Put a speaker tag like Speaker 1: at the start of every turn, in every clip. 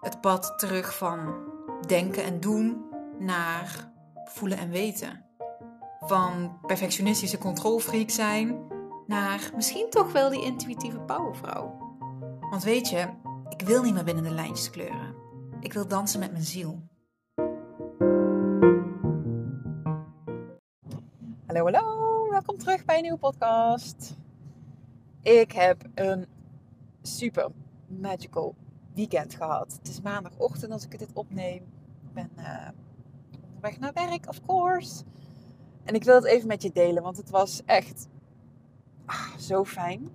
Speaker 1: Het pad terug van denken en doen naar voelen en weten. Van perfectionistische controlfreak zijn naar misschien toch wel die intuïtieve powervrouw. Want weet je, ik wil niet meer binnen de lijntjes kleuren. Ik wil dansen met mijn ziel. Hallo, hallo. Welkom terug bij een nieuwe podcast. Ik heb een super magical weekend gehad. Het is maandagochtend als ik dit opneem. Ik ben uh, onderweg naar werk, of course. En ik wil het even met je delen, want het was echt ah, zo fijn.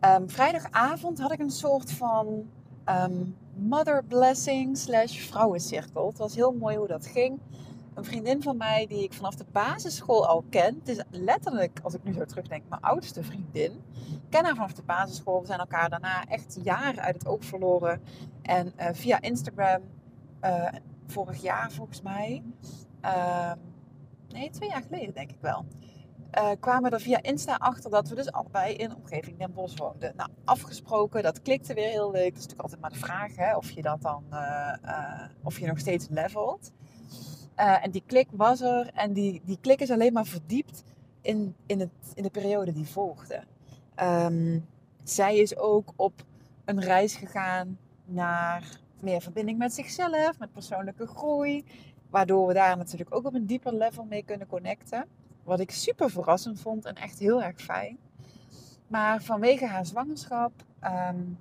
Speaker 1: Um, vrijdagavond had ik een soort van um, mother blessing slash vrouwencirkel. Het was heel mooi hoe dat ging een vriendin van mij die ik vanaf de basisschool al ken. Het is letterlijk, als ik nu zo terugdenk, mijn oudste vriendin. Ik ken haar vanaf de basisschool. We zijn elkaar daarna echt jaren uit het oog verloren. En uh, via Instagram, uh, vorig jaar volgens mij, uh, nee, twee jaar geleden denk ik wel. Uh, kwamen er via Insta achter dat we dus allebei in omgeving Den Bosch woonden. Nou, afgesproken, dat klikte weer heel leuk. Dat is natuurlijk altijd maar de vraag hè, of je dat dan, of je nog steeds levelt. Uh, en die klik was er en die, die klik is alleen maar verdiept in, in, het, in de periode die volgde. Um, zij is ook op een reis gegaan naar meer verbinding met zichzelf, met persoonlijke groei. Waardoor we daar natuurlijk ook op een dieper level mee kunnen connecten. Wat ik super verrassend vond en echt heel erg fijn. Maar vanwege haar zwangerschap, um,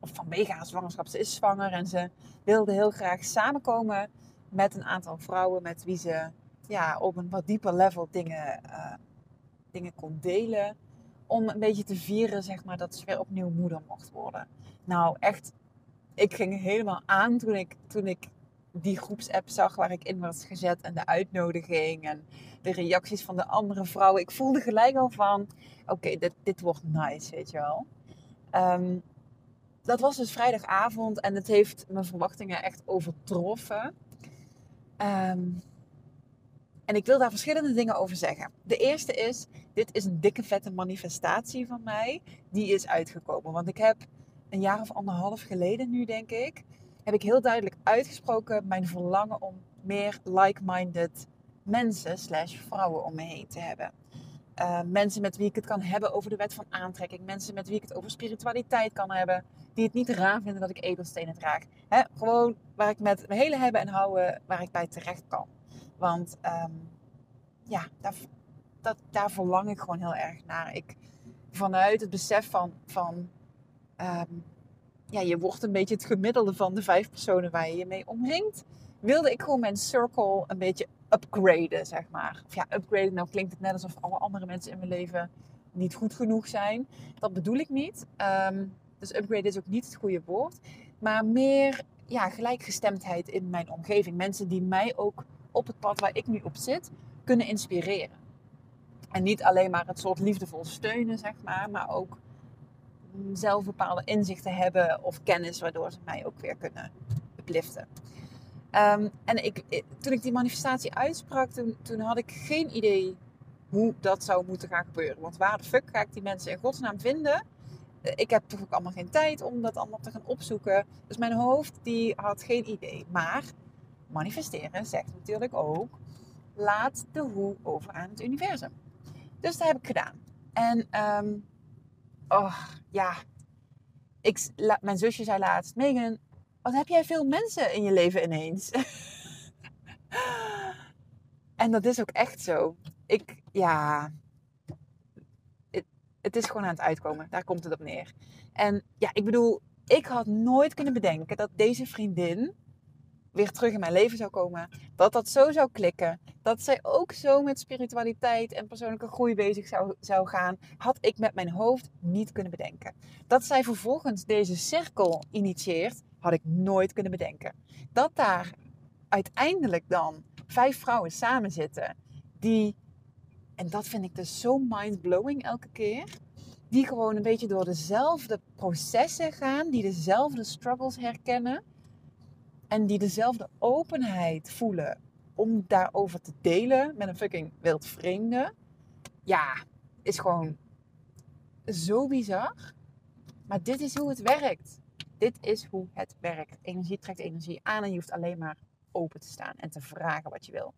Speaker 1: of vanwege haar zwangerschap, ze is zwanger en ze wilde heel graag samenkomen met een aantal vrouwen met wie ze ja, op een wat dieper level dingen, uh, dingen kon delen. Om een beetje te vieren, zeg maar, dat ze weer opnieuw moeder mocht worden. Nou, echt, ik ging helemaal aan toen ik, toen ik die groepsapp zag waar ik in was gezet. En de uitnodiging en de reacties van de andere vrouwen. Ik voelde gelijk al van, oké, dit, dit wordt nice, weet je wel. Um, dat was dus vrijdagavond en het heeft mijn verwachtingen echt overtroffen. Um, en ik wil daar verschillende dingen over zeggen. De eerste is, dit is een dikke vette manifestatie van mij. Die is uitgekomen. Want ik heb een jaar of anderhalf geleden nu, denk ik, heb ik heel duidelijk uitgesproken mijn verlangen om meer like-minded mensen slash vrouwen om me heen te hebben. Uh, mensen met wie ik het kan hebben over de wet van aantrekking. Mensen met wie ik het over spiritualiteit kan hebben. Die het niet raar vinden dat ik edelstenen draag. Hè? Gewoon waar ik met mijn hele hebben en houden, waar ik bij terecht kan. Want um, ja, daar, dat, daar verlang ik gewoon heel erg naar. Ik, vanuit het besef van, van um, ja, je wordt een beetje het gemiddelde van de vijf personen waar je je mee omringt. Wilde ik gewoon mijn circle een beetje upgraden, zeg maar. Of ja, upgraden, nou klinkt het net alsof alle andere mensen in mijn leven niet goed genoeg zijn. Dat bedoel ik niet. Um, dus upgrade is ook niet het goede woord. Maar meer ja, gelijkgestemdheid in mijn omgeving. Mensen die mij ook op het pad waar ik nu op zit, kunnen inspireren. En niet alleen maar het soort liefdevol steunen, zeg maar, maar ook zelf bepaalde inzichten hebben of kennis, waardoor ze mij ook weer kunnen upliften. Um, en ik, toen ik die manifestatie uitsprak, toen, had ik geen idee hoe dat zou moeten gaan gebeuren. Want waar de fuck ga ik die mensen in godsnaam vinden? Eh, ik heb toch ook allemaal geen tijd om dat allemaal te gaan opzoeken. Dus mijn hoofd die had geen idee. Maar manifesteren zegt natuurlijk ook: laat de hoe over aan het universum. Dus dat heb ik gedaan. En um, ja, ik, mijn zusje zei laatst: Megan, wat heb jij veel mensen in je leven ineens? en dat is ook echt zo. Ik, ja, het, het is gewoon aan het uitkomen. Daar komt het op neer. En ja, ik bedoel, ik had nooit kunnen bedenken dat deze vriendin weer terug in mijn leven zou komen. Dat dat zo zou klikken. Dat zij ook zo met spiritualiteit en persoonlijke groei bezig zou, zou gaan. Had ik met mijn hoofd niet kunnen bedenken. Dat zij vervolgens deze cirkel initieert. Had ik nooit kunnen bedenken. Dat daar uiteindelijk dan vijf vrouwen samen zitten. Die, en dat vind ik dus zo mind-blowing elke keer. Die gewoon een beetje door dezelfde processen gaan. Die dezelfde struggles herkennen en die dezelfde openheid voelen om daarover te delen met een fucking wildvreemde. Ja, is gewoon zo bizar. Maar dit is hoe het werkt. Dit is hoe het werkt. Energie trekt energie aan en je hoeft alleen maar open te staan en te vragen wat je wil.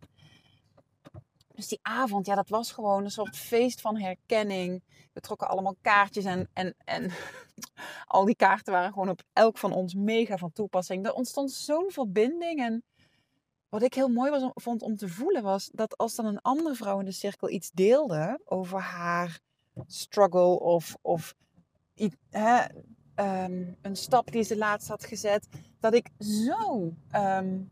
Speaker 1: Dus die avond, ja, dat was gewoon een soort feest van herkenning. We trokken allemaal kaartjes en, en, en al die kaarten waren gewoon op elk van ons mega van toepassing. Er ontstond zo'n verbinding. En wat ik heel mooi vond om te voelen was dat als dan een andere vrouw in de cirkel iets deelde over haar struggle of, of hè, um, een stap die ze laatst had gezet, dat ik zo um,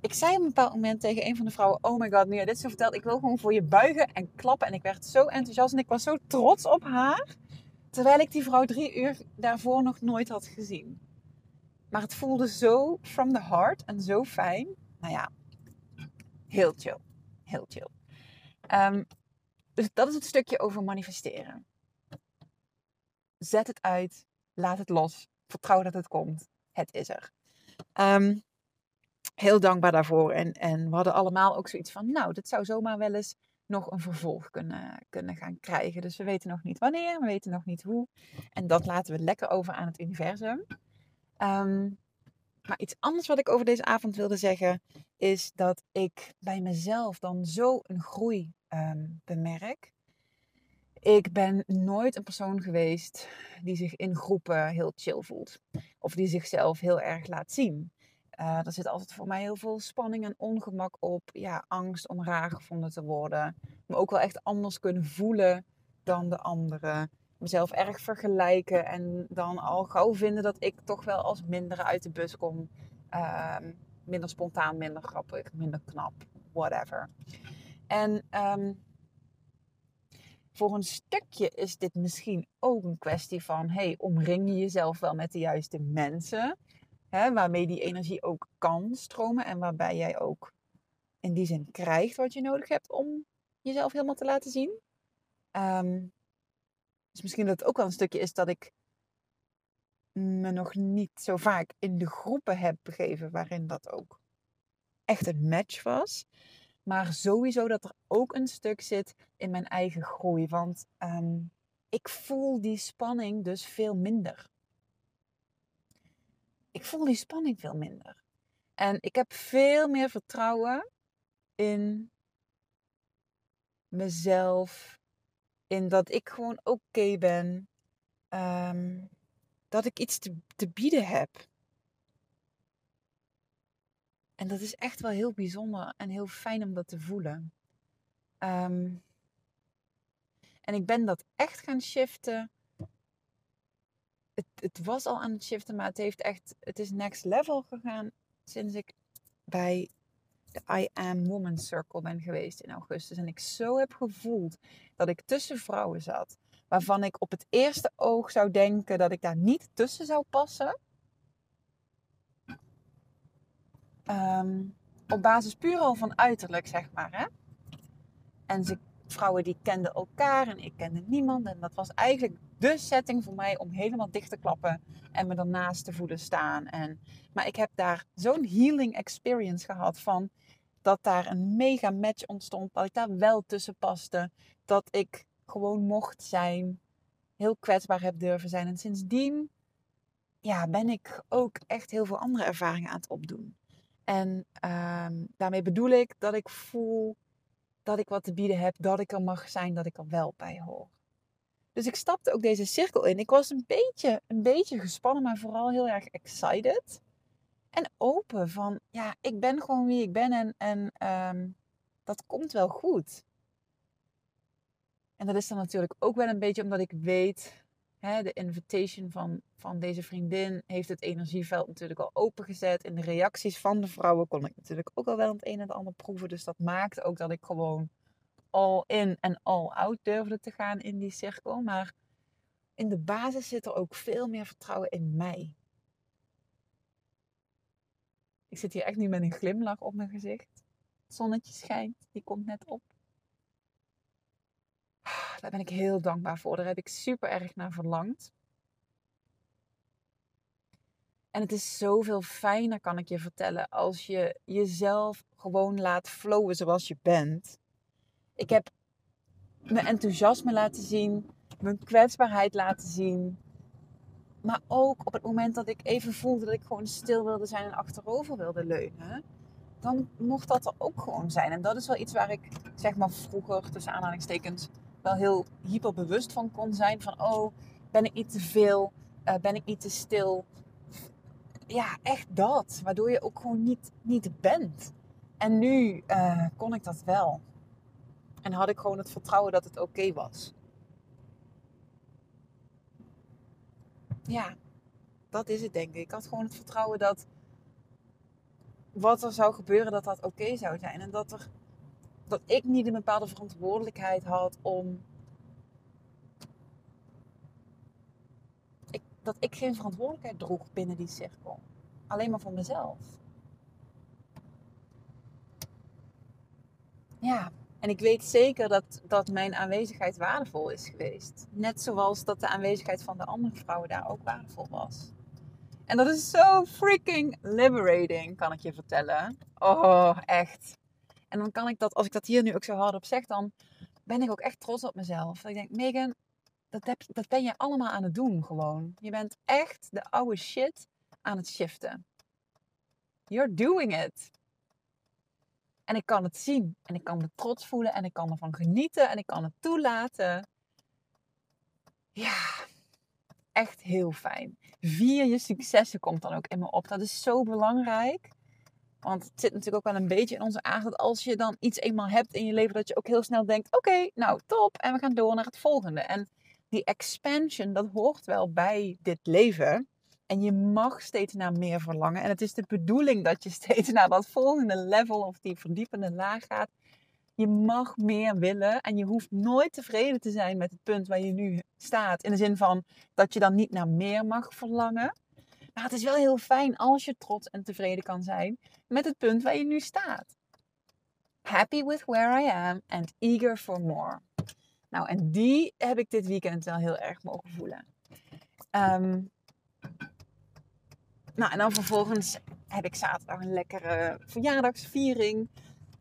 Speaker 1: ik zei op een bepaald moment tegen een van de vrouwen: Oh my god, nu je dit zo vertelt, ik wil gewoon voor je buigen en klappen. En ik werd zo enthousiast en ik was zo trots op haar. Terwijl ik die vrouw drie uur daarvoor nog nooit had gezien. Maar het voelde zo from the heart en zo fijn. Nou ja, heel chill. Heel chill. Um, dus dat is het stukje over manifesteren. Zet het uit, laat het los, vertrouw dat het komt. Het is er. Um, heel dankbaar daarvoor. En, en we hadden allemaal ook zoiets van, nou, dit zou zomaar wel eens nog een vervolg kunnen, kunnen gaan krijgen. Dus we weten nog niet wanneer, we weten nog niet hoe. En dat laten we lekker over aan het universum. Ehm, maar iets anders wat ik over deze avond wilde zeggen, is dat ik bij mezelf dan zo een groei ehm, bemerk. Ik ben nooit een persoon geweest die zich in groepen heel chill voelt. Of die zichzelf heel erg laat zien. Uh, er zit altijd voor mij heel veel spanning en ongemak op. Ja, angst om raar gevonden te worden. Me ook wel echt anders kunnen voelen dan de anderen. Mezelf erg vergelijken en dan al gauw vinden dat ik toch wel als minder uit de bus kom. Ehm, minder spontaan, minder grappig, minder knap, whatever. En ehm, voor een stukje is dit misschien ook een kwestie van: hey, omring je jezelf wel met de juiste mensen? Hè, waarmee die energie ook kan stromen en waarbij jij ook in die zin krijgt wat je nodig hebt om jezelf helemaal te laten zien. Um, dus misschien dat het ook wel een stukje is dat ik me nog niet zo vaak in de groepen heb begeven waarin dat ook echt een match was. Maar sowieso dat er ook een stuk zit in mijn eigen groei. Want um, ik voel die spanning dus veel minder ik voel die spanning veel minder. En ik heb veel meer vertrouwen in mezelf. In dat ik gewoon oké ben. Ehm, dat ik iets te, te bieden heb. En dat is echt wel heel bijzonder en heel fijn om dat te voelen. Ehm, en ik ben dat echt gaan shiften het, het was al aan het shiften, maar het heeft echt, het is next level gegaan sinds ik bij de I Am Woman Circle ben geweest in augustus. En ik zo heb gevoeld dat ik tussen vrouwen zat, waarvan ik op het eerste oog zou denken dat ik daar niet tussen zou passen. Ehm, op basis puur al van uiterlijk, zeg maar. Hè? En ze, vrouwen die kenden elkaar en ik kende niemand. En dat was eigenlijk de setting voor mij om helemaal dicht te klappen en me ernaast te voelen staan. En, maar ik heb daar zo'n healing experience gehad van dat daar een mega match ontstond, dat ik daar wel tussen paste, dat ik gewoon mocht zijn, heel kwetsbaar heb durven zijn. En sindsdien ja, ben ik ook echt heel veel andere ervaringen aan het opdoen. En ehm, daarmee bedoel ik dat ik voel dat ik wat te bieden heb, dat ik er mag zijn, dat ik er wel bij hoor. Dus ik stapte ook deze cirkel in. Ik was een beetje, een beetje gespannen, maar vooral heel erg excited. En open van, ja, ik ben gewoon wie ik ben en, en ehm, dat komt wel goed. En dat is dan natuurlijk ook wel een beetje omdat ik weet de invitation van, van deze vriendin heeft het energieveld natuurlijk al opengezet. In de reacties van de vrouwen kon ik natuurlijk ook al wel het een en het ander proeven. Dus dat maakt ook dat ik gewoon all in en all out durfde te gaan in die cirkel. Maar in de basis zit er ook veel meer vertrouwen in mij. Ik zit hier echt nu met een glimlach op mijn gezicht. Het zonnetje schijnt, die komt net op. Daar ben ik heel dankbaar voor. Daar heb ik super erg naar verlangd. En het is zoveel fijner, kan ik je vertellen, als je jezelf gewoon laat flowen zoals je bent. Ik heb mijn enthousiasme laten zien, mijn kwetsbaarheid laten zien. Maar ook op het moment dat ik even voelde dat ik gewoon stil wilde zijn en achterover wilde leunen, dan mocht dat er ook gewoon zijn. En dat is wel iets waar ik, zeg maar vroeger, tussen aanhalingstekens, heel hyperbewust van kon zijn. Van, oh, ben ik niet te veel? Uh, ben ik niet te stil? Ja, echt dat. Waardoor je ook gewoon niet, niet bent. En nu uh, kon ik dat wel. En had ik gewoon het vertrouwen dat het oké was. Ja, dat is het denk ik. Ik had gewoon het vertrouwen dat wat er zou gebeuren, dat dat oké zou zijn. En dat, er, dat ik niet een bepaalde verantwoordelijkheid had om. Dat ik geen verantwoordelijkheid droeg binnen die cirkel. Alleen maar voor mezelf. Ja, en ik weet zeker dat, dat mijn aanwezigheid waardevol is geweest. Net zoals dat de aanwezigheid van de andere vrouwen daar ook waardevol was. En dat is zo freaking liberating, kan ik je vertellen. Oh, echt. En dan kan ik dat, als ik dat hier nu ook zo hard op zeg, dan ben ik ook echt trots op mezelf. ik denk, Megan, dat, dat ben je allemaal aan het doen gewoon. Je bent echt de oude shit aan het shiften. You're doing it. En ik kan het zien. En ik kan me trots voelen. En ik kan ervan genieten. En ik kan het toelaten. Ja, echt heel fijn. Vier je successen komt dan ook in me op. Dat is zo belangrijk. Want het zit natuurlijk ook wel een beetje in onze aard dat als je dan iets eenmaal hebt in je leven, dat je ook heel snel denkt: oké, nou top, en we gaan door naar het volgende. En die expansion, dat hoort wel bij dit leven. En je mag steeds naar meer verlangen. En het is de bedoeling dat je steeds naar dat volgende level of die verdiepende laag gaat. Je mag meer willen en je hoeft nooit tevreden te zijn met het punt waar je nu staat. In de zin van dat je dan niet naar meer mag verlangen. Maar het is wel heel fijn als je trots en tevreden kan zijn met het punt waar je nu staat. Happy with where I am and eager for more. Nou, en die heb ik dit weekend wel heel erg mogen voelen. Um, nou, en dan vervolgens heb ik zaterdag een lekkere verjaardagsviering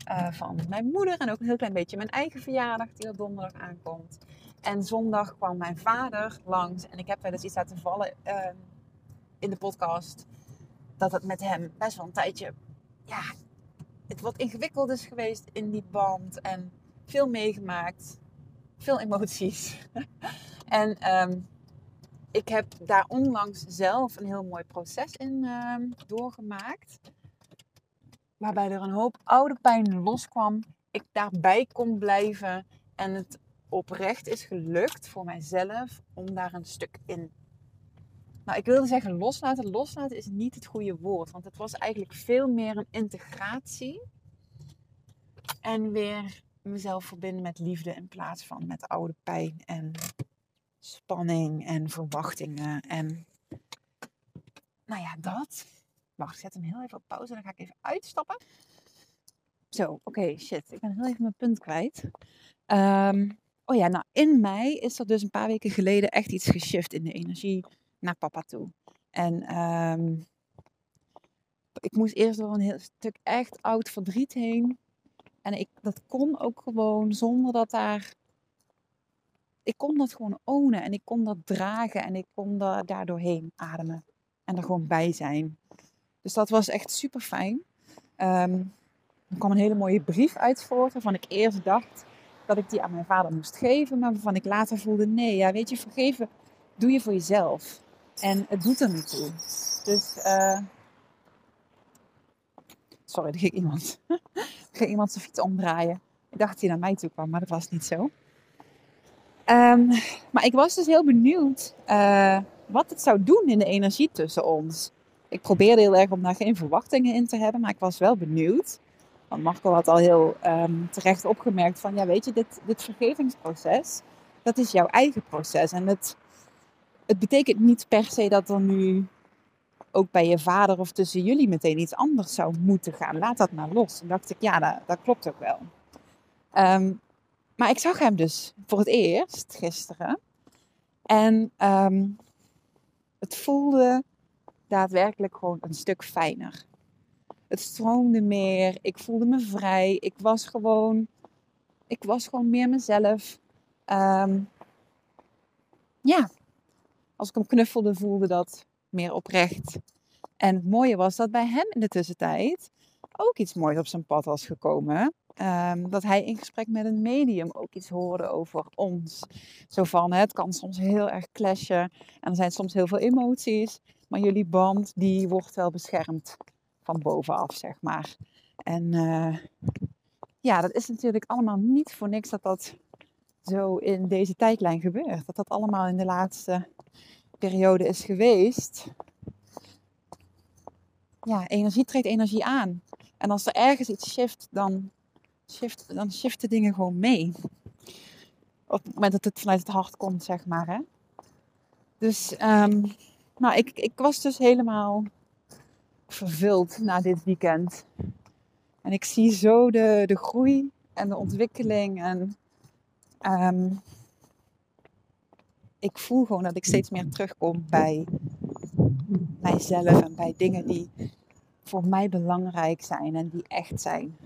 Speaker 1: uh, van mijn moeder. En ook een heel klein beetje mijn eigen verjaardag die op donderdag aankomt. En zondag kwam mijn vader langs. En ik heb wel eens iets laten vallen uh, in de podcast. Dat het met hem best wel een tijdje... Ja, het wat ingewikkeld is geweest in die band. En veel meegemaakt. Veel emoties. en... Um, ik heb daar onlangs zelf een heel mooi proces in uh, doorgemaakt. Waarbij er een hoop oude pijn loskwam. Ik daarbij kon blijven. En het oprecht is gelukt voor mijzelf om daar een stuk in. Nou, ik wilde zeggen loslaten. Loslaten is niet het goede woord. Want het was eigenlijk veel meer een integratie. En weer mezelf verbinden met liefde in plaats van met oude pijn en spanning en verwachtingen. En nou ja, dat. Wacht, ik zet hem heel even op pauze. Dan ga ik even uitstappen. Zo, oké, shit. Ik ben heel even mijn punt kwijt. Um, oh ja, nou in mei is er dus een paar weken geleden echt iets geshift in de energie naar papa toe. En um, ik moest eerst door een heel stuk echt oud verdriet heen. En ik, dat kon ook gewoon zonder dat daar ik kon dat gewoon ownen en ik kon dat dragen en ik kon daar doorheen ademen en er gewoon bij zijn. Dus dat was echt super fijn. Um, er kwam een hele mooie brief uit voort waarvan ik eerst dacht dat ik die aan mijn vader moest geven, maar waarvan ik later voelde nee, ja weet je, vergeven doe je voor jezelf. En het doet er niet toe. Dus, uh... sorry, er ging iemand, er ging iemand zijn fiets omdraaien. Ik dacht dat hij naar mij toe kwam, maar dat was niet zo. Ehm, maar ik was dus heel benieuwd uh, wat het zou doen in de energie tussen ons. Ik probeerde heel erg om daar geen verwachtingen in te hebben, maar ik was wel benieuwd. Want Marco had al heel um, terecht opgemerkt van, ja weet je, dit, dit vergevingsproces, dat is jouw eigen proces. En het, het betekent niet per se dat er nu ook bij je vader of tussen jullie meteen iets anders zou moeten gaan. Laat dat maar los. En dacht ik, ja, dat, klopt ook wel. Um, maar ik zag hem dus voor het eerst gisteren. En um, het voelde daadwerkelijk gewoon een stuk fijner. Het stroomde meer. Ik voelde me vrij. Ik was gewoon, ik was gewoon meer mezelf. Um, ja, als ik hem knuffelde, voelde dat meer oprecht. En het mooie was dat bij hem in de tussentijd ook iets moois op zijn pad was gekomen. Um, dat hij in gesprek met een medium ook iets hoorde over ons. Zo van, het kan soms heel erg clashen en er zijn soms heel veel emoties. Maar jullie band, die wordt wel beschermd van bovenaf, zeg maar. En uh, ja, dat is natuurlijk allemaal niet voor niks dat dat zo in deze tijdlijn gebeurt. Dat dat allemaal in de laatste periode is geweest. Ja, energie trekt energie aan. En als er ergens iets shift, dan, shift, dan shiften dingen gewoon mee. Op het moment dat het vanuit het hart komt, zeg maar. Hè? Dus, um, nou, ik, ik was dus helemaal vervuld na dit weekend. En ik zie zo de, de groei en de ontwikkeling. En um, ik voel gewoon dat ik steeds meer terugkom bij mijzelf en bij dingen die voor mij belangrijk zijn en die echt zijn.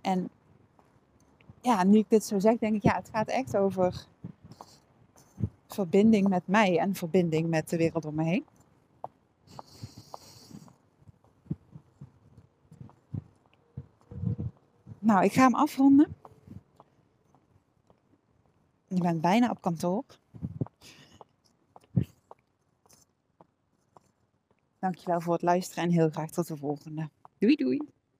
Speaker 1: En ja, nu ik dit zo zeg, denk ik, ja, het gaat echt over verbinding met mij en verbinding met de wereld om me heen. Nou, ik ga hem afronden. Ik ben bijna op kantoor. Dankjewel voor het luisteren en heel graag tot de volgende. Doei doei!